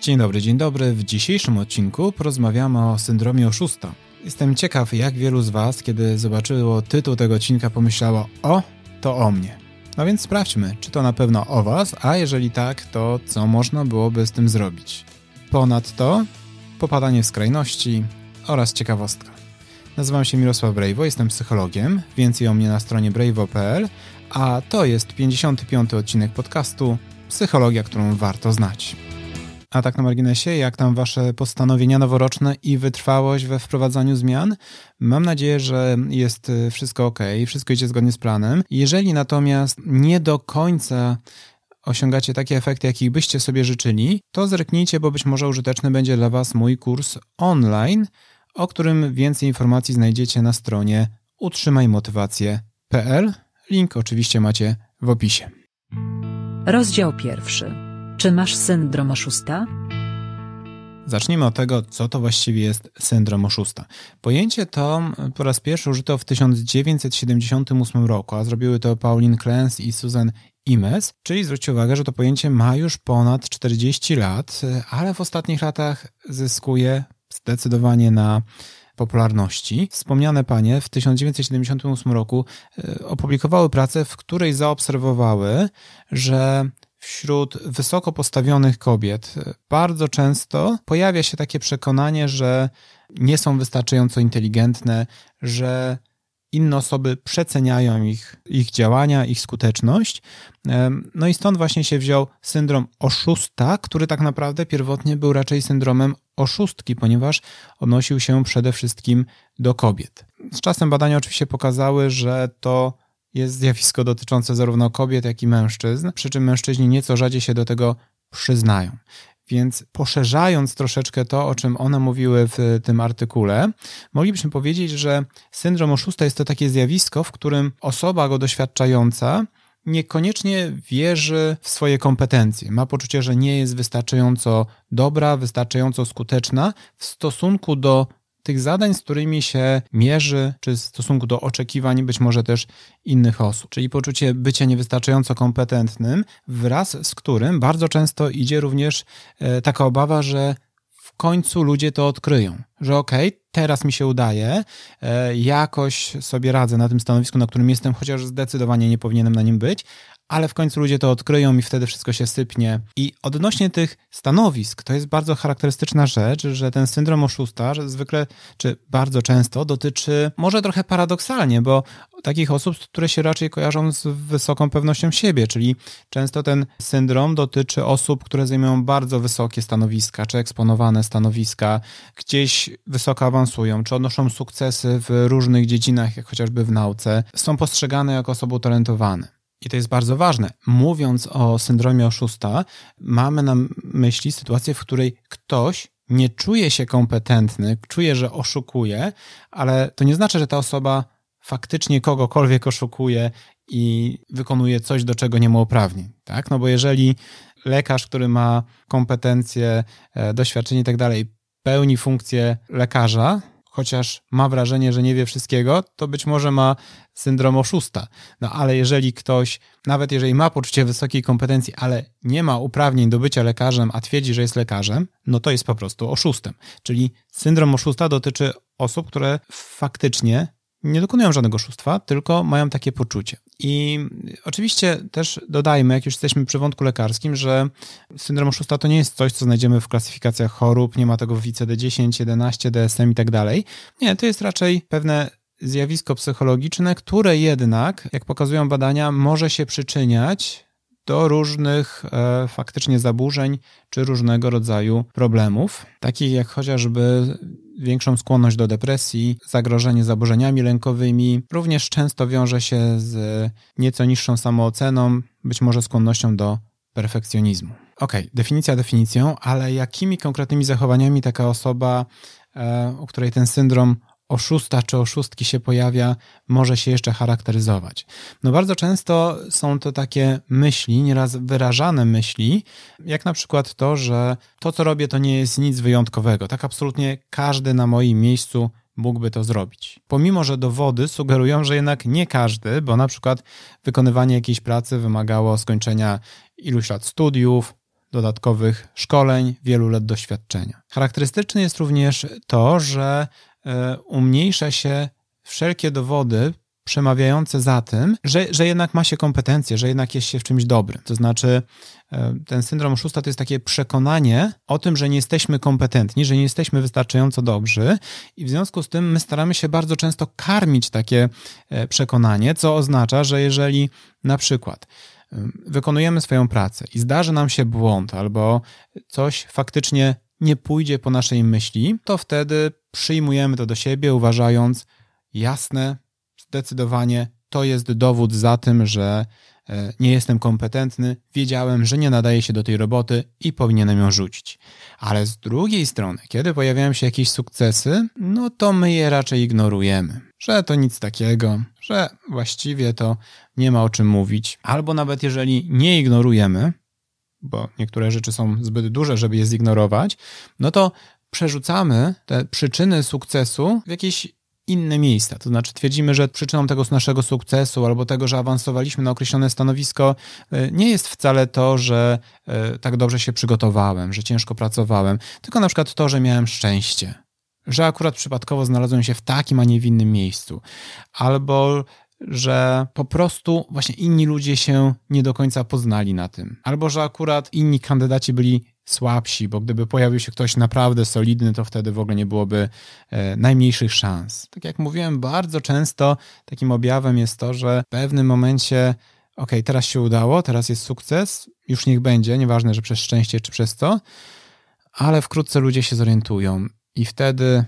Dzień dobry, dzień dobry. W dzisiejszym odcinku porozmawiamy o syndromie oszusta. Jestem ciekaw, jak wielu z Was, kiedy zobaczyło tytuł tego odcinka, pomyślało: O, to o mnie. No więc sprawdźmy, czy to na pewno o Was, a jeżeli tak, to co można byłoby z tym zrobić. Ponadto popadanie w skrajności oraz ciekawostka. Nazywam się Mirosław Brejwo, jestem psychologiem. Więcej o mnie na stronie brejwo.pl, a to jest 55. odcinek podcastu Psychologia, którą warto znać. A tak na marginesie, jak tam wasze postanowienia noworoczne i wytrwałość we wprowadzaniu zmian? Mam nadzieję, że jest y, wszystko ok, wszystko idzie zgodnie z planem. Jeżeli natomiast nie do końca osiągacie takie efekty, jakich byście sobie życzyli, to zerknijcie, bo być może użyteczny będzie dla was mój kurs online, o którym więcej informacji znajdziecie na stronie utrzymajmotywację.pl. Link oczywiście macie w opisie. Rozdział pierwszy. Czy masz syndrom oszusta? Zacznijmy od tego, co to właściwie jest syndrom oszusta. Pojęcie to po raz pierwszy użyto w 1978 roku, a zrobiły to Pauline Clance i Susan Imes, czyli zwróćcie uwagę, że to pojęcie ma już ponad 40 lat, ale w ostatnich latach zyskuje zdecydowanie na popularności. Wspomniane panie w 1978 roku e, opublikowały pracę, w której zaobserwowały, że wśród wysoko postawionych kobiet bardzo często pojawia się takie przekonanie, że nie są wystarczająco inteligentne, że inne osoby przeceniają ich, ich działania, ich skuteczność. No i stąd właśnie się wziął syndrom oszusta, który tak naprawdę pierwotnie był raczej syndromem oszustki, ponieważ odnosił się przede wszystkim do kobiet. Z czasem badania oczywiście pokazały, że to jest zjawisko dotyczące zarówno kobiet, jak i mężczyzn, przy czym mężczyźni nieco rzadziej się do tego przyznają. Więc poszerzając troszeczkę to, o czym one mówiły w tym artykule, moglibyśmy powiedzieć, że syndrom oszusta jest to takie zjawisko, w którym osoba go doświadczająca niekoniecznie wierzy w swoje kompetencje. Ma poczucie, że nie jest wystarczająco dobra, wystarczająco skuteczna w stosunku do tych zadań, z którymi się mierzy, czy w stosunku do oczekiwań być może też innych osób. Czyli poczucie bycia niewystarczająco kompetentnym, wraz z którym bardzo często idzie również e, taka obawa, że w końcu ludzie to odkryją, że okej, okay, teraz mi się udaje, e, jakoś sobie radzę na tym stanowisku, na którym jestem, chociaż zdecydowanie nie powinienem na nim być, ale w końcu ludzie to odkryją i wtedy wszystko się sypnie. I odnośnie tych stanowisk, to jest bardzo charakterystyczna rzecz, że ten syndrom oszusta zwykle, czy bardzo często dotyczy, może trochę paradoksalnie, bo takich osób, które się raczej kojarzą z wysoką pewnością siebie, czyli często ten syndrom dotyczy osób, które zajmują bardzo wysokie stanowiska, czy eksponowane stanowiska, gdzieś wysoko awansują, czy odnoszą sukcesy w różnych dziedzinach, jak chociażby w nauce, są postrzegane jako osoby utalentowane. I to jest bardzo ważne. Mówiąc o syndromie oszusta, mamy na myśli sytuację, w której ktoś nie czuje się kompetentny, czuje, że oszukuje, ale to nie znaczy, że ta osoba faktycznie kogokolwiek oszukuje i wykonuje coś, do czego nie ma uprawnień. Tak? No bo jeżeli lekarz, który ma kompetencje, e, doświadczenie i tak dalej, pełni funkcję lekarza, chociaż ma wrażenie, że nie wie wszystkiego, to być może ma syndrom oszusta. No ale jeżeli ktoś, nawet jeżeli ma poczucie wysokiej kompetencji, ale nie ma uprawnień do bycia lekarzem, a twierdzi, że jest lekarzem, no to jest po prostu oszustem. Czyli syndrom oszusta dotyczy osób, które faktycznie nie dokonują żadnego oszustwa, tylko mają takie poczucie. I oczywiście też dodajmy, jak już jesteśmy przy wątku lekarskim, że syndrom oszusta to nie jest coś, co znajdziemy w klasyfikacjach chorób, nie ma tego w ICD-10, 11, DSM i tak dalej. Nie, to jest raczej pewne zjawisko psychologiczne, które jednak, jak pokazują badania, może się przyczyniać do różnych e, faktycznie zaburzeń czy różnego rodzaju problemów, takich jak chociażby większą skłonność do depresji, zagrożenie zaburzeniami lękowymi, również często wiąże się z nieco niższą samooceną, być może skłonnością do perfekcjonizmu. Ok, definicja definicją, ale jakimi konkretnymi zachowaniami taka osoba, e, u której ten syndrom oszusta czy oszustki się pojawia, może się jeszcze charakteryzować. No bardzo często są to takie myśli, nieraz wyrażane myśli, jak na przykład to, że to, co robię, to nie jest nic wyjątkowego. Tak absolutnie każdy na moim miejscu mógłby to zrobić. Pomimo, że dowody sugerują, że jednak nie każdy, bo na przykład wykonywanie jakiejś pracy wymagało skończenia iluś lat studiów, dodatkowych szkoleń, wielu lat doświadczenia. Charakterystyczne jest również to, że umniejsza się wszelkie dowody przemawiające za tym, że, że jednak ma się kompetencje, że jednak jest się w czymś dobrym. To znaczy, e, ten syndrom oszusta to jest takie przekonanie o tym, że nie jesteśmy kompetentni, że nie jesteśmy wystarczająco dobrzy, i w związku z tym my staramy się bardzo często karmić takie e, przekonanie, co oznacza, że jeżeli na przykład e, wykonujemy swoją pracę i zdarzy nam się błąd albo coś faktycznie nie pójdzie po naszej myśli, to wtedy przyjmujemy to do siebie, uważając jasne, zdecydowanie to jest dowód za tym, że e, nie jestem kompetentny, wiedziałem, że nie nadaje się do tej roboty i powinienem ją rzucić. Ale z drugiej strony, kiedy pojawiają się jakieś sukcesy, no to my je raczej ignorujemy. Że to nic takiego, że właściwie to nie ma o czym mówić. Albo nawet jeżeli nie ignorujemy, bo niektóre rzeczy są zbyt duże, żeby je zignorować, no to przerzucamy te przyczyny sukcesu w jakieś inne miejsca. To znaczy twierdzimy, że przyczyną tego naszego sukcesu albo tego, że awansowaliśmy na określone stanowisko, e, nie jest wcale to, że e, tak dobrze się przygotowałem, że ciężko pracowałem, tylko na przykład to, że miałem szczęście. Że akurat przypadkowo znalazłem się w takim, a nie w innym miejscu. Albo że po prostu właśnie inni ludzie się nie do końca poznali na tym. Albo że akurat inni kandydaci byli słabsi, bo gdyby pojawił się ktoś naprawdę solidny, to wtedy w ogóle nie byłoby e, najmniejszych szans. Tak jak mówiłem, bardzo często takim objawem jest to, że w pewnym momencie ok, teraz się udało, teraz jest sukces, już niech będzie, nieważne, że przez szczęście czy przez to, ale wkrótce ludzie się zorientują i wtedy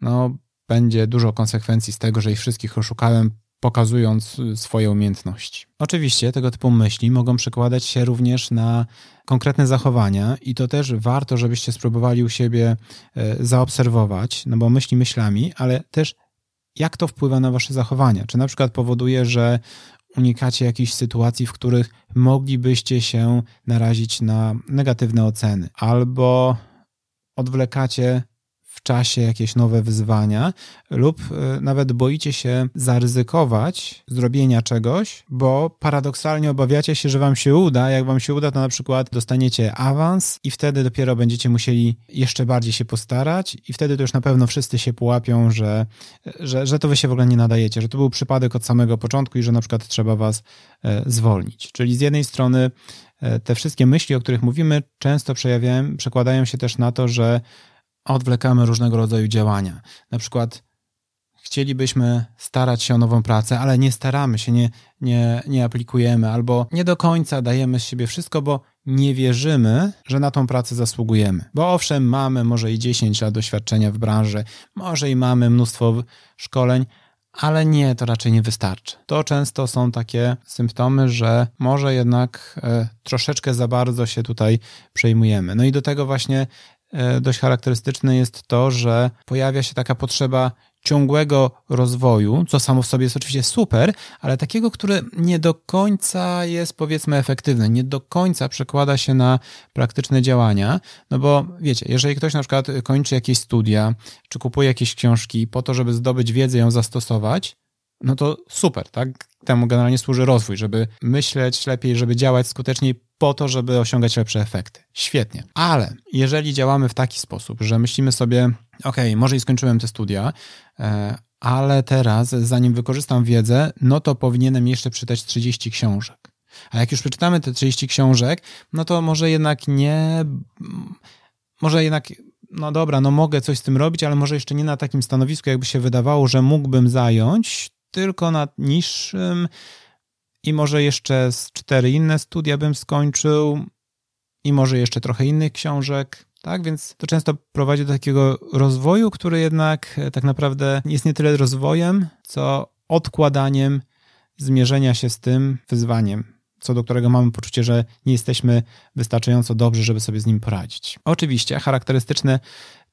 no, będzie dużo konsekwencji z tego, że ich wszystkich oszukałem, pokazując y, swoje umiejętności. Oczywiście tego typu myśli mogą przekładać się również na konkretne zachowania i to też warto, żebyście spróbowali u siebie e, zaobserwować, no bo myśli myślami, ale też jak to wpływa na wasze zachowania. Czy na przykład powoduje, że unikacie jakichś sytuacji, w których moglibyście się narazić na negatywne oceny, albo odwlekacie czasie jakieś nowe wyzwania, lub e, nawet boicie się zaryzykować zrobienia czegoś, bo paradoksalnie obawiacie się, że wam się uda. Jak wam się uda, to na przykład dostaniecie awans i wtedy dopiero będziecie musieli jeszcze bardziej się postarać i wtedy to już na pewno wszyscy się połapią, że, że, że to wy się w ogóle nie nadajecie, że to był przypadek od samego początku i że na przykład trzeba was e, zwolnić. Czyli z jednej strony e, te wszystkie myśli, o których mówimy, często przekładają się też na to, że odwlekamy różnego rodzaju działania. Na przykład chcielibyśmy starać się o nową pracę, ale nie staramy się, nie, nie, nie aplikujemy, albo nie do końca dajemy z siebie wszystko, bo nie wierzymy, że na tą pracę zasługujemy. Bo owszem, mamy może i 10 lat doświadczenia w branży, może i mamy mnóstwo szkoleń, ale nie, to raczej nie wystarczy. To często są takie symptomy, że może jednak e, troszeczkę za bardzo się tutaj przejmujemy. No i do tego właśnie dość charakterystyczne jest to, że pojawia się taka potrzeba ciągłego rozwoju, co samo w sobie jest oczywiście super, ale takiego, który nie do końca jest powiedzmy efektywny, nie do końca przekłada się na praktyczne działania, no bo wiecie, jeżeli ktoś na przykład kończy jakieś studia, czy kupuje jakieś książki po to, żeby zdobyć wiedzę i ją zastosować, no to super, tak? Temu generalnie służy rozwój, żeby myśleć lepiej, żeby działać skuteczniej po to, żeby osiągać lepsze efekty. Świetnie. Ale jeżeli działamy w taki sposób, że myślimy sobie, ok, może i skończyłem te studia, e, ale teraz, zanim wykorzystam wiedzę, no to powinienem jeszcze przeczytać 30 książek. A jak już przeczytamy te 30 książek, no to może jednak nie, może jednak no dobra, no mogę coś z tym robić, ale może jeszcze nie na takim stanowisku, jakby się wydawało, że mógłbym zająć, tylko na niższym i może jeszcze z cztery inne studia bym skończył i może jeszcze trochę innych książek. Tak, więc to często prowadzi do takiego rozwoju, który jednak e, tak naprawdę jest nie tyle rozwojem, co odkładaniem zmierzenia się z tym wyzwaniem, co do którego mamy poczucie, że nie jesteśmy wystarczająco dobrzy, żeby sobie z nim poradzić. Oczywiście charakterystyczne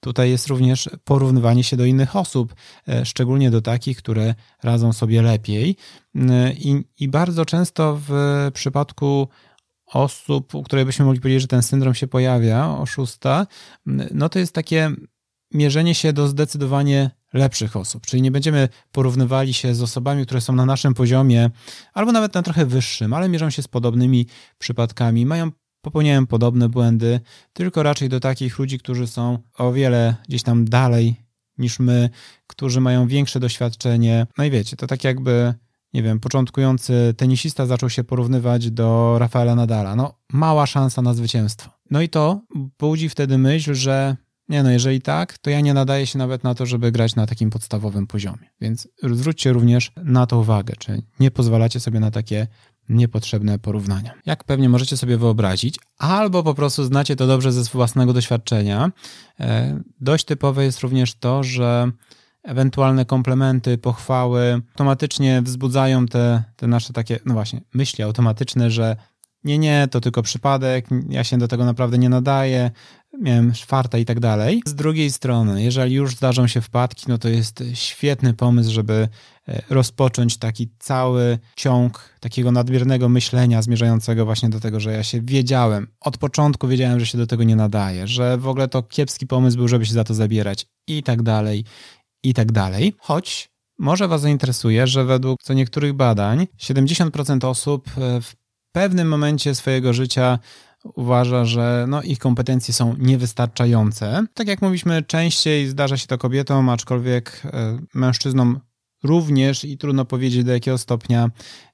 tutaj jest również porównywanie się do innych osób, e, szczególnie do takich, które radzą sobie lepiej. E, I, i bardzo często w przypadku osób, u których byśmy mogli powiedzieć, że ten syndrom się pojawia, oszusta, no to jest takie mierzenie się do zdecydowanie lepszych osób. Czyli nie będziemy porównywali się z osobami, które są na naszym poziomie, albo nawet na trochę wyższym, ale mierzą się z podobnymi przypadkami, mają popełniają podobne błędy, tylko raczej do takich ludzi, którzy są o wiele gdzieś tam dalej niż my, którzy mają większe doświadczenie. No i wiecie, to tak jakby, nie wiem, początkujący tenisista zaczął się porównywać do Rafaela Nadala. No, mała szansa na zwycięstwo. No i to budzi wtedy myśl, że nie no, jeżeli tak, to ja nie nadaję się nawet na to, żeby grać na takim podstawowym poziomie. Więc zwróćcie również na to uwagę, czy nie pozwalacie sobie na takie niepotrzebne porównania. Jak pewnie możecie sobie wyobrazić, albo po prostu znacie to dobrze ze własnego doświadczenia, e, dość typowe jest również to, że ewentualne komplementy, pochwały automatycznie wzbudzają te, te nasze takie, no właśnie, myśli automatyczne, że nie, nie, to tylko przypadek, ja się do tego naprawdę nie nadaję, miałem czwarta i tak dalej. Z drugiej strony, jeżeli już zdarzą się wpadki, no to jest świetny pomysł, żeby e, rozpocząć taki cały ciąg takiego nadmiernego myślenia zmierzającego właśnie do tego, że ja się wiedziałem, od początku wiedziałem, że się do tego nie nadaje, że w ogóle to kiepski pomysł był, żeby się za to zabierać i tak dalej, i tak dalej. Choć może Was zainteresuje, że według co niektórych badań 70% osób e, w pewnym momencie swojego życia uważa, że no, ich kompetencje są niewystarczające. Tak jak mówiliśmy, częściej zdarza się to kobietom, aczkolwiek e, mężczyznom również i trudno powiedzieć do jakiego stopnia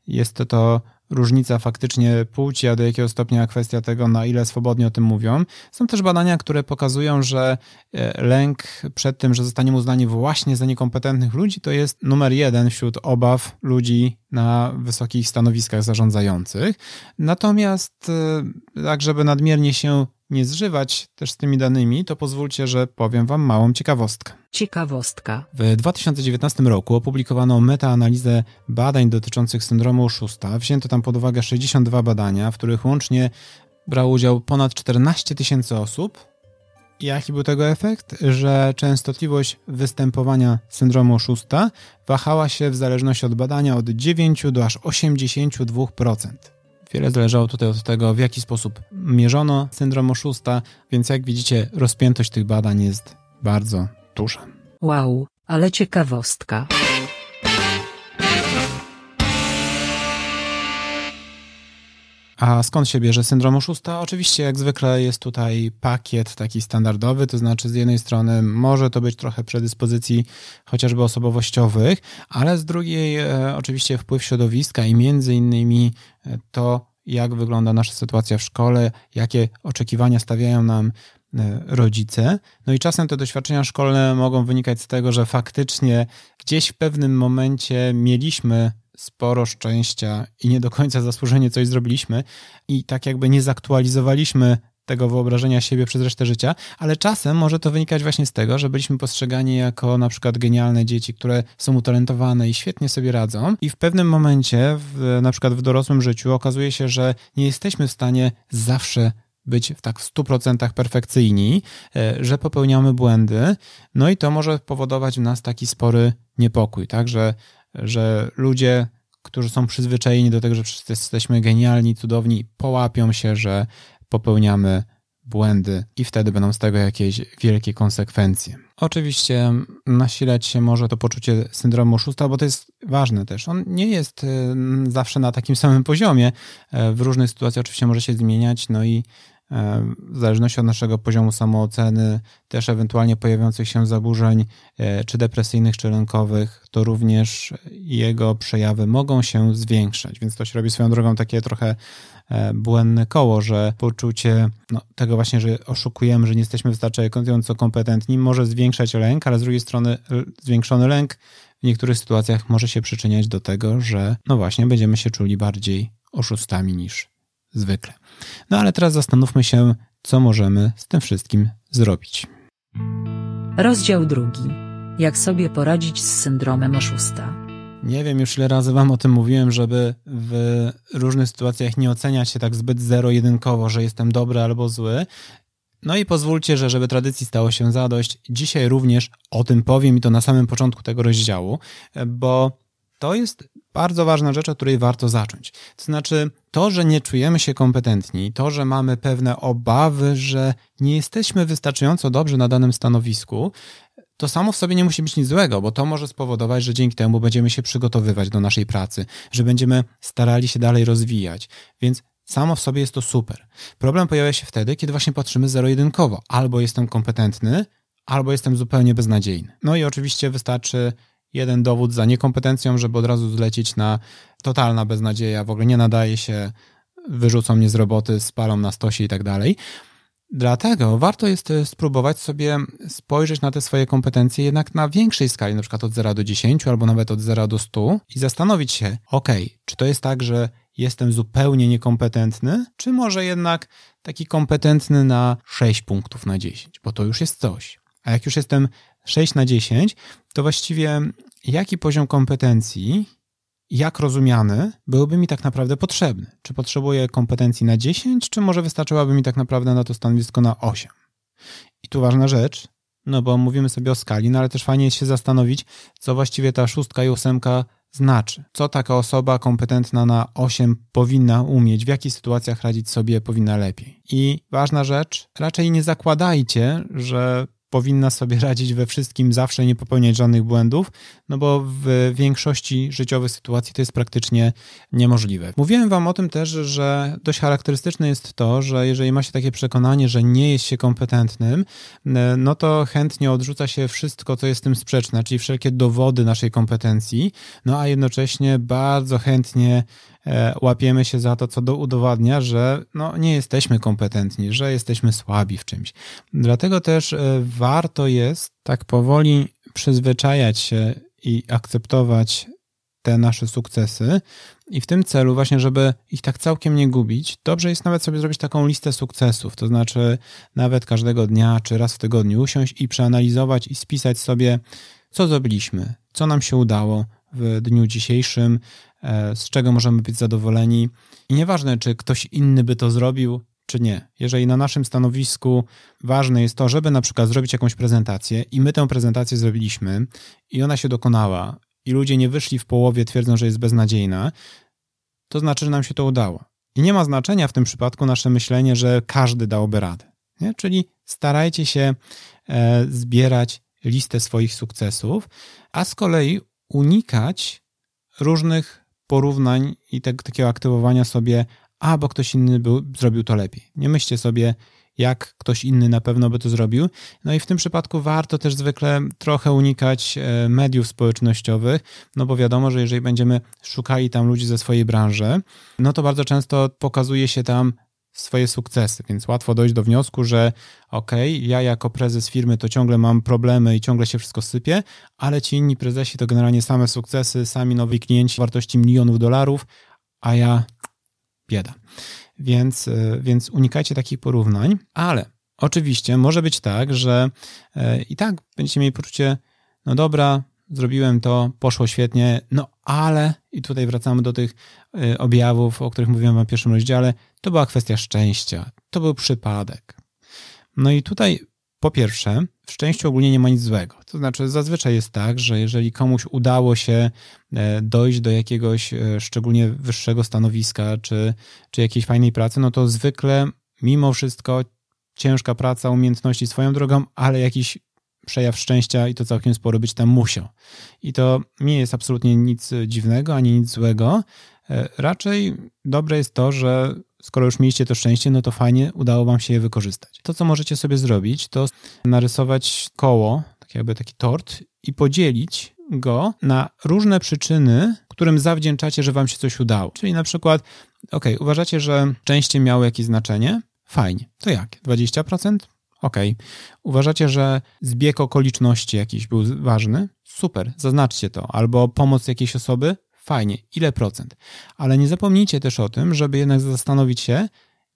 jest to, to różnica faktycznie płci, a do jakiego stopnia kwestia tego, na ile swobodnie o tym mówią. Są też badania, które pokazują, że e, lęk przed tym, że zostaniemy uznani właśnie za niekompetentnych ludzi, to jest numer jeden wśród obaw ludzi na wysokich stanowiskach zarządzających. Natomiast, e, tak żeby nadmiernie się nie zżywać też z tymi danymi, to pozwólcie, że powiem Wam małą ciekawostkę. Ciekawostka. W 2019 roku opublikowano metaanalizę badań dotyczących syndromu oszusta. Wzięto tam pod uwagę 62 badania, w których łącznie brało udział ponad 14 tysięcy osób. Jaki był tego efekt? Że częstotliwość występowania syndromu oszusta wahała się w zależności od badania od 9 do aż 82%. Wiele zależało tutaj od tego, w jaki sposób mierzono syndrom oszusta, więc jak widzicie, rozpiętość tych badań jest bardzo duża. Wow, ale ciekawostka. A skąd się bierze syndrom oszusta? Oczywiście, jak zwykle, jest tutaj pakiet taki standardowy, to znaczy z jednej strony może to być trochę predyspozycji chociażby osobowościowych, ale z drugiej e, oczywiście wpływ środowiska i między innymi e, to, jak wygląda nasza sytuacja w szkole, jakie oczekiwania stawiają nam e, rodzice. No i czasem te doświadczenia szkolne mogą wynikać z tego, że faktycznie gdzieś w pewnym momencie mieliśmy sporo szczęścia i nie do końca zasłużenie coś zrobiliśmy i tak jakby nie zaktualizowaliśmy tego wyobrażenia siebie przez resztę życia, ale czasem może to wynikać właśnie z tego, że byliśmy postrzegani jako na przykład genialne dzieci, które są utalentowane i świetnie sobie radzą. I w pewnym momencie, w, na przykład w dorosłym życiu okazuje się, że nie jesteśmy w stanie zawsze być w tak w 100% perfekcyjni, e, że popełniamy błędy, no i to może powodować w nas taki spory niepokój, tak, że że ludzie, którzy są przyzwyczajeni do tego, że wszyscy jesteśmy genialni, cudowni, połapią się, że popełniamy błędy i wtedy będą z tego jakieś wielkie konsekwencje. Oczywiście nasilać się może to poczucie syndromu oszusta, bo to jest ważne też. On nie jest y, zawsze na takim samym poziomie. E, w różnych sytuacjach oczywiście może się zmieniać, no i w zależności od naszego poziomu samooceny, też ewentualnie pojawiających się zaburzeń, e, czy depresyjnych, czy lękowych, to również jego przejawy mogą się zwiększać. Więc to się robi swoją drogą takie trochę e, błędne koło, że poczucie no, tego właśnie, że oszukujemy, że nie jesteśmy wystarczająco kompetentni, może zwiększać lęk, ale z drugiej strony zwiększony lęk w niektórych sytuacjach może się przyczyniać do tego, że no właśnie będziemy się czuli bardziej oszustami niż zwykle. No ale teraz zastanówmy się, co możemy z tym wszystkim zrobić. Rozdział drugi. Jak sobie poradzić z syndromem oszusta? Nie wiem już ile razy wam o tym mówiłem, żeby w różnych sytuacjach nie oceniać się tak zbyt zero-jedynkowo, że jestem dobry albo zły. No i pozwólcie, że żeby tradycji stało się zadość, dzisiaj również o tym powiem i to na samym początku tego rozdziału, bo to jest bardzo ważna rzecz, od której warto zacząć. To znaczy, to, że nie czujemy się kompetentni, to, że mamy pewne obawy, że nie jesteśmy wystarczająco dobrzy na danym stanowisku, to samo w sobie nie musi być nic złego, bo to może spowodować, że dzięki temu będziemy się przygotowywać do naszej pracy, że będziemy starali się dalej rozwijać. Więc Samo w sobie jest to super. Problem pojawia się wtedy, kiedy właśnie patrzymy zero-jedynkowo. Albo jestem kompetentny, albo jestem zupełnie beznadziejny. No i oczywiście wystarczy jeden dowód za niekompetencją, żeby od razu zlecieć na totalna beznadzieja, w ogóle nie nadaje się, wyrzucą mnie z roboty, spalą na stosie i tak dalej. Dlatego warto jest e, spróbować sobie spojrzeć na te swoje kompetencje jednak na większej skali, na przykład od 0 do 10 albo nawet od 0 do 100 i zastanowić się, ok, czy to jest tak, że jestem zupełnie niekompetentny, czy może jednak taki kompetentny na 6 punktów na 10, bo to już jest coś. A jak już jestem 6 na 10, to właściwie jaki poziom kompetencji, jak rozumiany, byłby mi tak naprawdę potrzebny? Czy potrzebuję kompetencji na 10, czy może wystarczyłaby mi tak naprawdę na to stanowisko na 8? I tu ważna rzecz, no bo mówimy sobie o skali, no ale też fajnie jest się zastanowić, co właściwie ta szóstka i ósemka znaczy. Co taka osoba kompetentna na 8 powinna umieć, w jakich sytuacjach radzić sobie powinna lepiej. I ważna rzecz, raczej nie zakładajcie, że powinna sobie radzić we wszystkim, zawsze nie popełniać żadnych błędów, no bo w większości życiowych sytuacji to jest praktycznie niemożliwe. Mówiłem Wam o tym też, że dość charakterystyczne jest to, że jeżeli ma się takie przekonanie, że nie jest się kompetentnym, no to chętnie odrzuca się wszystko, co jest z tym sprzeczne, czyli wszelkie dowody naszej kompetencji, no a jednocześnie bardzo chętnie E, łapiemy się za to, co do udowadnia, że no, nie jesteśmy kompetentni, że jesteśmy słabi w czymś. Dlatego też e, warto jest tak powoli przyzwyczajać się i akceptować te nasze sukcesy. I w tym celu, właśnie, żeby ich tak całkiem nie gubić, dobrze jest nawet sobie zrobić taką listę sukcesów. To znaczy, nawet każdego dnia czy raz w tygodniu usiąść i przeanalizować i spisać sobie, co zrobiliśmy, co nam się udało w dniu dzisiejszym, E, z czego możemy być zadowoleni. I nieważne, czy ktoś inny by to zrobił, czy nie. Jeżeli na naszym stanowisku ważne jest to, żeby na przykład zrobić jakąś prezentację i my tę prezentację zrobiliśmy i ona się dokonała i ludzie nie wyszli w połowie twierdząc, że jest beznadziejna, to znaczy, że nam się to udało. I nie ma znaczenia w tym przypadku nasze myślenie, że każdy dałoby radę. Nie? Czyli starajcie się e, zbierać listę swoich sukcesów, a z kolei unikać różnych porównań i tak, takiego aktywowania sobie, a bo ktoś inny był, zrobił to lepiej. Nie myślcie sobie, jak ktoś inny na pewno by to zrobił. No i w tym przypadku warto też zwykle trochę unikać e, mediów społecznościowych, no bo wiadomo, że jeżeli będziemy szukali tam ludzi ze swojej branży, no to bardzo często pokazuje się tam swoje sukcesy, więc łatwo dojść do wniosku, że okej, okay, ja jako prezes firmy to ciągle mam problemy i ciągle się wszystko sypie, ale ci inni prezesi to generalnie same sukcesy, sami nowi klienci wartości milionów dolarów, a ja bieda. Więc, e, więc unikajcie takich porównań, ale oczywiście może być tak, że e, i tak będziecie mieli poczucie, no dobra, zrobiłem to, poszło świetnie, no ale, i tutaj wracamy do tych y, objawów, o których mówiłem w pierwszym rozdziale, to była kwestia szczęścia, to był przypadek. No i tutaj po pierwsze, w szczęściu ogólnie nie ma nic złego. To znaczy, zazwyczaj jest tak, że jeżeli komuś udało się e, dojść do jakiegoś e, szczególnie wyższego stanowiska, czy, czy jakiejś fajnej pracy, no to zwykle mimo wszystko ciężka praca, umiejętności swoją drogą, ale jakiś przejaw szczęścia i to całkiem sporo być tam musiał. I to nie jest absolutnie nic dziwnego ani nic złego. E, raczej dobre jest to, że skoro już mieliście to szczęście, no to fajnie udało wam się je wykorzystać. To, co możecie sobie zrobić, to narysować koło, tak jakby taki tort i podzielić go na różne przyczyny, którym zawdzięczacie, że wam się coś udało. Czyli na przykład, ok, uważacie, że szczęście miało jakieś znaczenie? Fajnie. To jak? 20%? Okej. Okay. Uważacie, że zbieg okoliczności jakiś był ważny? Super, zaznaczcie to. Albo pomoc jakiejś osoby? Fajnie. Ile procent? Ale nie zapomnijcie też o tym, żeby jednak zastanowić się,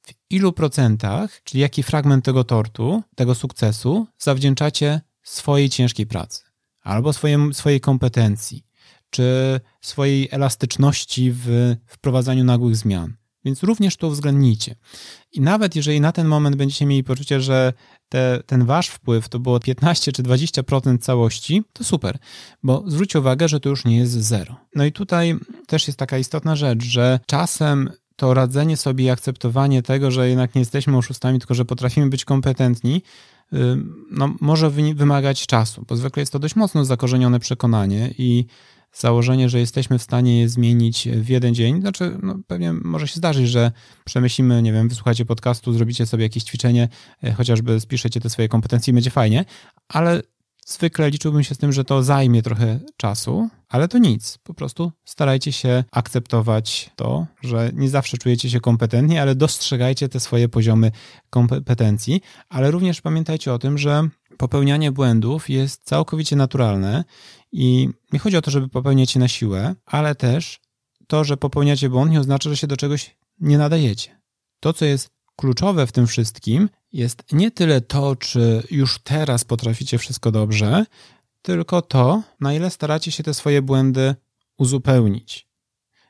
w ilu procentach, czyli jaki fragment tego tortu, tego sukcesu zawdzięczacie swojej ciężkiej pracy, albo swojej, swojej kompetencji, czy swojej elastyczności w wprowadzaniu nagłych zmian. Więc również to uwzględnijcie. I nawet jeżeli na ten moment będziecie mieli poczucie, że te, ten wasz wpływ to było 15 czy 20% całości, to super, bo zwróćcie uwagę, że to już nie jest zero. No i tutaj też jest taka istotna rzecz, że czasem to radzenie sobie i akceptowanie tego, że jednak nie jesteśmy oszustami, tylko że potrafimy być kompetentni, no, może wymagać czasu, bo zwykle jest to dość mocno zakorzenione przekonanie i założenie, że jesteśmy w stanie je zmienić w jeden dzień. Znaczy, no, pewnie może się zdarzyć, że przemyślimy, nie wiem, wysłuchacie podcastu, zrobicie sobie jakieś ćwiczenie, e, chociażby spiszecie te swoje kompetencje i będzie fajnie, ale zwykle liczyłbym się z tym, że to zajmie trochę czasu, ale to nic. Po prostu starajcie się akceptować to, że nie zawsze czujecie się kompetentni, ale dostrzegajcie te swoje poziomy kompetencji, ale również pamiętajcie o tym, że popełnianie błędów jest całkowicie naturalne i nie chodzi o to, żeby popełniać je na siłę, ale też to, że popełniacie błąd nie oznacza, że się do czegoś nie nadajecie. To, co jest kluczowe w tym wszystkim, jest nie tyle to, czy już teraz potraficie wszystko dobrze, tylko to, na ile staracie się te swoje błędy uzupełnić.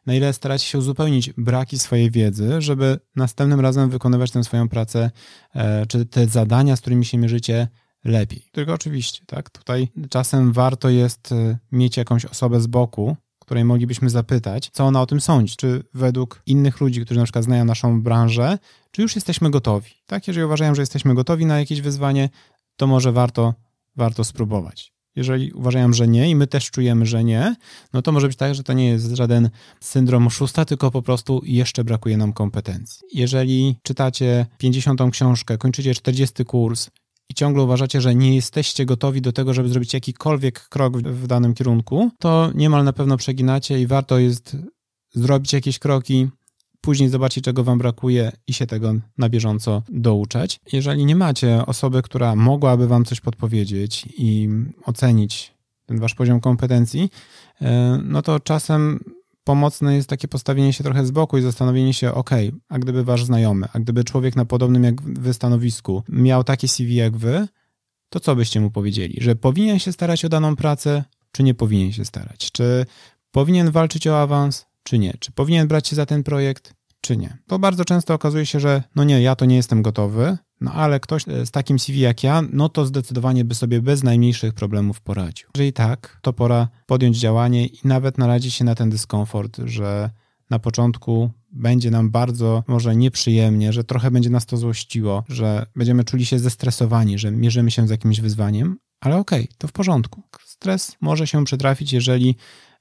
Na ile staracie się uzupełnić braki swojej wiedzy, żeby następnym razem wykonywać tę swoją pracę, e, czy te zadania, z którymi się mierzycie, lepiej. Tylko oczywiście, tak, tutaj czasem warto jest e, mieć jakąś osobę z boku, której moglibyśmy zapytać, co ona o tym sądzi. Czy według innych ludzi, którzy na przykład znają naszą branżę, czy już jesteśmy gotowi? Tak, jeżeli uważają, że jesteśmy gotowi na jakieś wyzwanie, to może warto, warto spróbować. Jeżeli uważają, że nie i my też czujemy, że nie, no to może być tak, że to nie jest żaden syndrom oszusta, tylko po prostu jeszcze brakuje nam kompetencji. Jeżeli czytacie 50. książkę, kończycie 40 kurs i ciągle uważacie, że nie jesteście gotowi do tego, żeby zrobić jakikolwiek krok w, w danym kierunku, to niemal na pewno przeginacie i warto jest zrobić jakieś kroki, później zobaczyć, czego wam brakuje i się tego na bieżąco douczać. Jeżeli nie macie osoby, która mogłaby wam coś podpowiedzieć i ocenić ten wasz poziom kompetencji, e, no to czasem pomocne jest takie postawienie się trochę z boku i zastanowienie się, ok, a gdyby wasz znajomy, a gdyby człowiek na podobnym jak wy stanowisku miał takie CV jak wy, to co byście mu powiedzieli? Że powinien się starać o daną pracę, czy nie powinien się starać? Czy powinien walczyć o awans, czy nie? Czy powinien brać się za ten projekt, czy nie? Bo bardzo często okazuje się, że no nie, ja to nie jestem gotowy, no ale ktoś e, z takim CV jak ja, no to zdecydowanie by sobie bez najmniejszych problemów poradził. Jeżeli tak, to pora podjąć działanie i nawet naradzić się na ten dyskomfort, że na początku będzie nam bardzo może nieprzyjemnie, że trochę będzie nas to złościło, że będziemy czuli się zestresowani, że mierzymy się z jakimś wyzwaniem, ale okej, okay, to w porządku. Stres może się przytrafić, jeżeli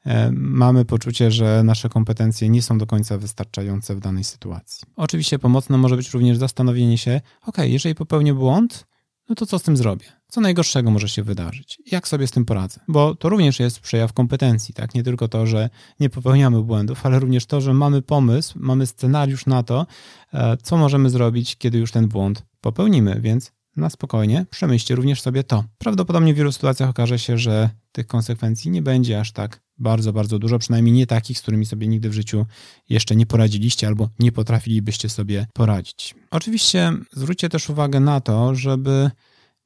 E, mamy poczucie, że nasze kompetencje nie są do końca wystarczające w danej sytuacji. Oczywiście pomocne może być również zastanowienie się, ok, jeżeli popełnię błąd, no to co z tym zrobię? Co najgorszego może się wydarzyć? Jak sobie z tym poradzę? Bo to również jest przejaw kompetencji, tak? Nie tylko to, że nie popełniamy błędów, ale również to, że mamy pomysł, mamy scenariusz na to, e, co możemy zrobić, kiedy już ten błąd popełnimy, więc na spokojnie przemyślcie również sobie to. Prawdopodobnie w wielu sytuacjach okaże się, że tych konsekwencji nie będzie aż tak bardzo, bardzo dużo, przynajmniej nie takich, z którymi sobie nigdy w życiu jeszcze nie poradziliście albo nie potrafilibyście sobie poradzić. Oczywiście zwróćcie też uwagę na to, żeby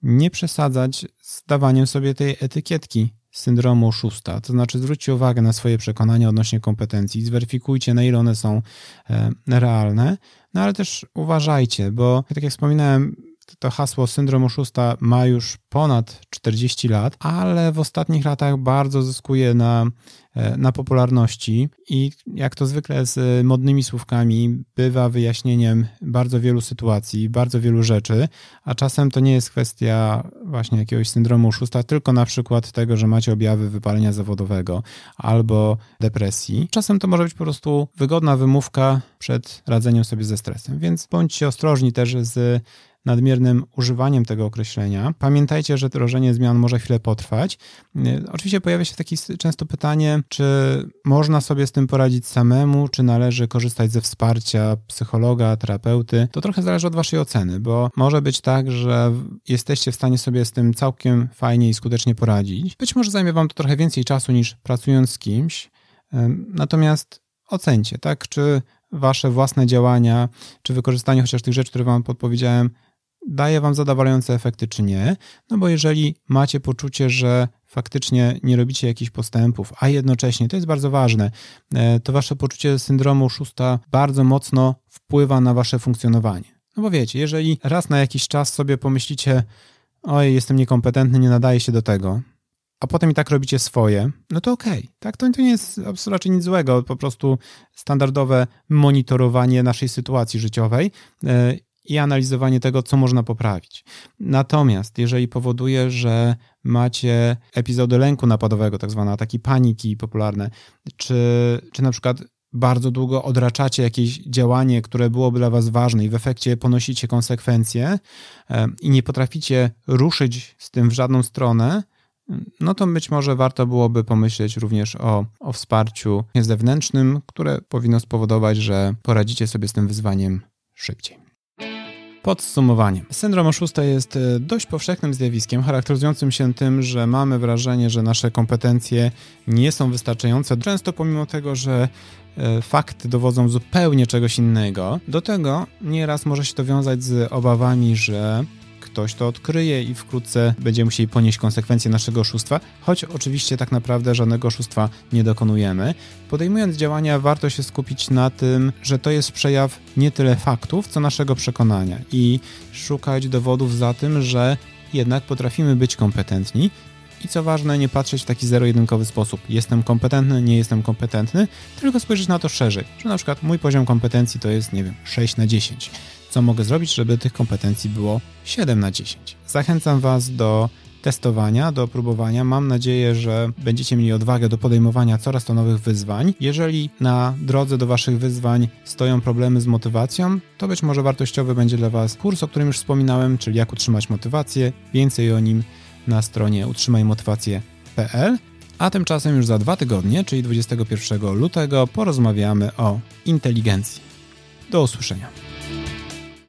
nie przesadzać z dawaniem sobie tej etykietki syndromu szósta. To znaczy zwróćcie uwagę na swoje przekonania odnośnie kompetencji, zweryfikujcie na ile one są e, realne, no ale też uważajcie, bo tak jak wspominałem, to hasło syndrom oszusta ma już ponad 40 lat, ale w ostatnich latach bardzo zyskuje na, e, na popularności i jak to zwykle z modnymi słówkami bywa wyjaśnieniem bardzo wielu sytuacji, bardzo wielu rzeczy, a czasem to nie jest kwestia właśnie jakiegoś syndromu oszusta, tylko na przykład tego, że macie objawy wypalenia zawodowego albo depresji. Czasem to może być po prostu wygodna wymówka przed radzeniem sobie ze stresem, więc bądźcie ostrożni też z nadmiernym używaniem tego określenia. Pamiętajcie, że wdrożenie zmian może chwilę potrwać. Y, oczywiście pojawia się takie często pytanie, czy można sobie z tym poradzić samemu, czy należy korzystać ze wsparcia psychologa, terapeuty. To trochę zależy od waszej oceny, bo może być tak, że jesteście w stanie sobie z tym całkiem fajnie i skutecznie poradzić. Być może zajmie wam to trochę więcej czasu niż pracując z kimś. Y, natomiast ocencie, tak, czy wasze własne działania, czy wykorzystanie chociaż tych rzeczy, które wam podpowiedziałem, daje wam zadowalające efekty, czy nie. No bo jeżeli macie poczucie, że faktycznie nie robicie jakichś postępów, a jednocześnie, to jest bardzo ważne, e, to wasze poczucie syndromu szósta bardzo mocno wpływa na wasze funkcjonowanie. No bo wiecie, jeżeli raz na jakiś czas sobie pomyślicie, oj, jestem niekompetentny, nie nadaje się do tego, a potem i tak robicie swoje, no to okej. Okay, tak? To, to nie jest raczej nic złego, po prostu standardowe monitorowanie naszej sytuacji życiowej e, i analizowanie tego, co można poprawić. Natomiast jeżeli powoduje, że macie epizody lęku napadowego, tak zwane ataki paniki popularne, czy, czy na przykład bardzo długo odraczacie jakieś działanie, które byłoby dla was ważne i w efekcie ponosicie konsekwencje e, i nie potraficie ruszyć z tym w żadną stronę, no to być może warto byłoby pomyśleć również o, o wsparciu zewnętrznym, które powinno spowodować, że poradzicie sobie z tym wyzwaniem szybciej. Podsumowanie. Syndrom oszusta jest e, dość powszechnym zjawiskiem, charakteryzującym się tym, że mamy wrażenie, że nasze kompetencje nie są wystarczające, często pomimo tego, że e, fakty dowodzą zupełnie czegoś innego. Do tego nieraz może się to wiązać z obawami, że ktoś to odkryje i wkrótce będziemy musieli ponieść konsekwencje naszego oszustwa, choć oczywiście tak naprawdę żadnego oszustwa nie dokonujemy. Podejmując działania, warto się skupić na tym, że to jest przejaw nie tyle faktów, co naszego przekonania i szukać dowodów za tym, że jednak potrafimy być kompetentni i co ważne, nie patrzeć w taki zero-jedynkowy sposób. Jestem kompetentny, nie jestem kompetentny, tylko spojrzeć na to szerzej, że na przykład mój poziom kompetencji to jest, nie wiem, 6 na 10 co mogę zrobić, żeby tych kompetencji było 7 na 10. Zachęcam Was do testowania, do próbowania. Mam nadzieję, że będziecie mieli odwagę do podejmowania coraz to nowych wyzwań. Jeżeli na drodze do Waszych wyzwań stoją problemy z motywacją, to być może wartościowy będzie dla Was kurs, o którym już wspominałem, czyli jak utrzymać motywację. Więcej o nim na stronie utrzymajmotywację.pl. A tymczasem już za dwa tygodnie, czyli 21 lutego, porozmawiamy o inteligencji. Do usłyszenia.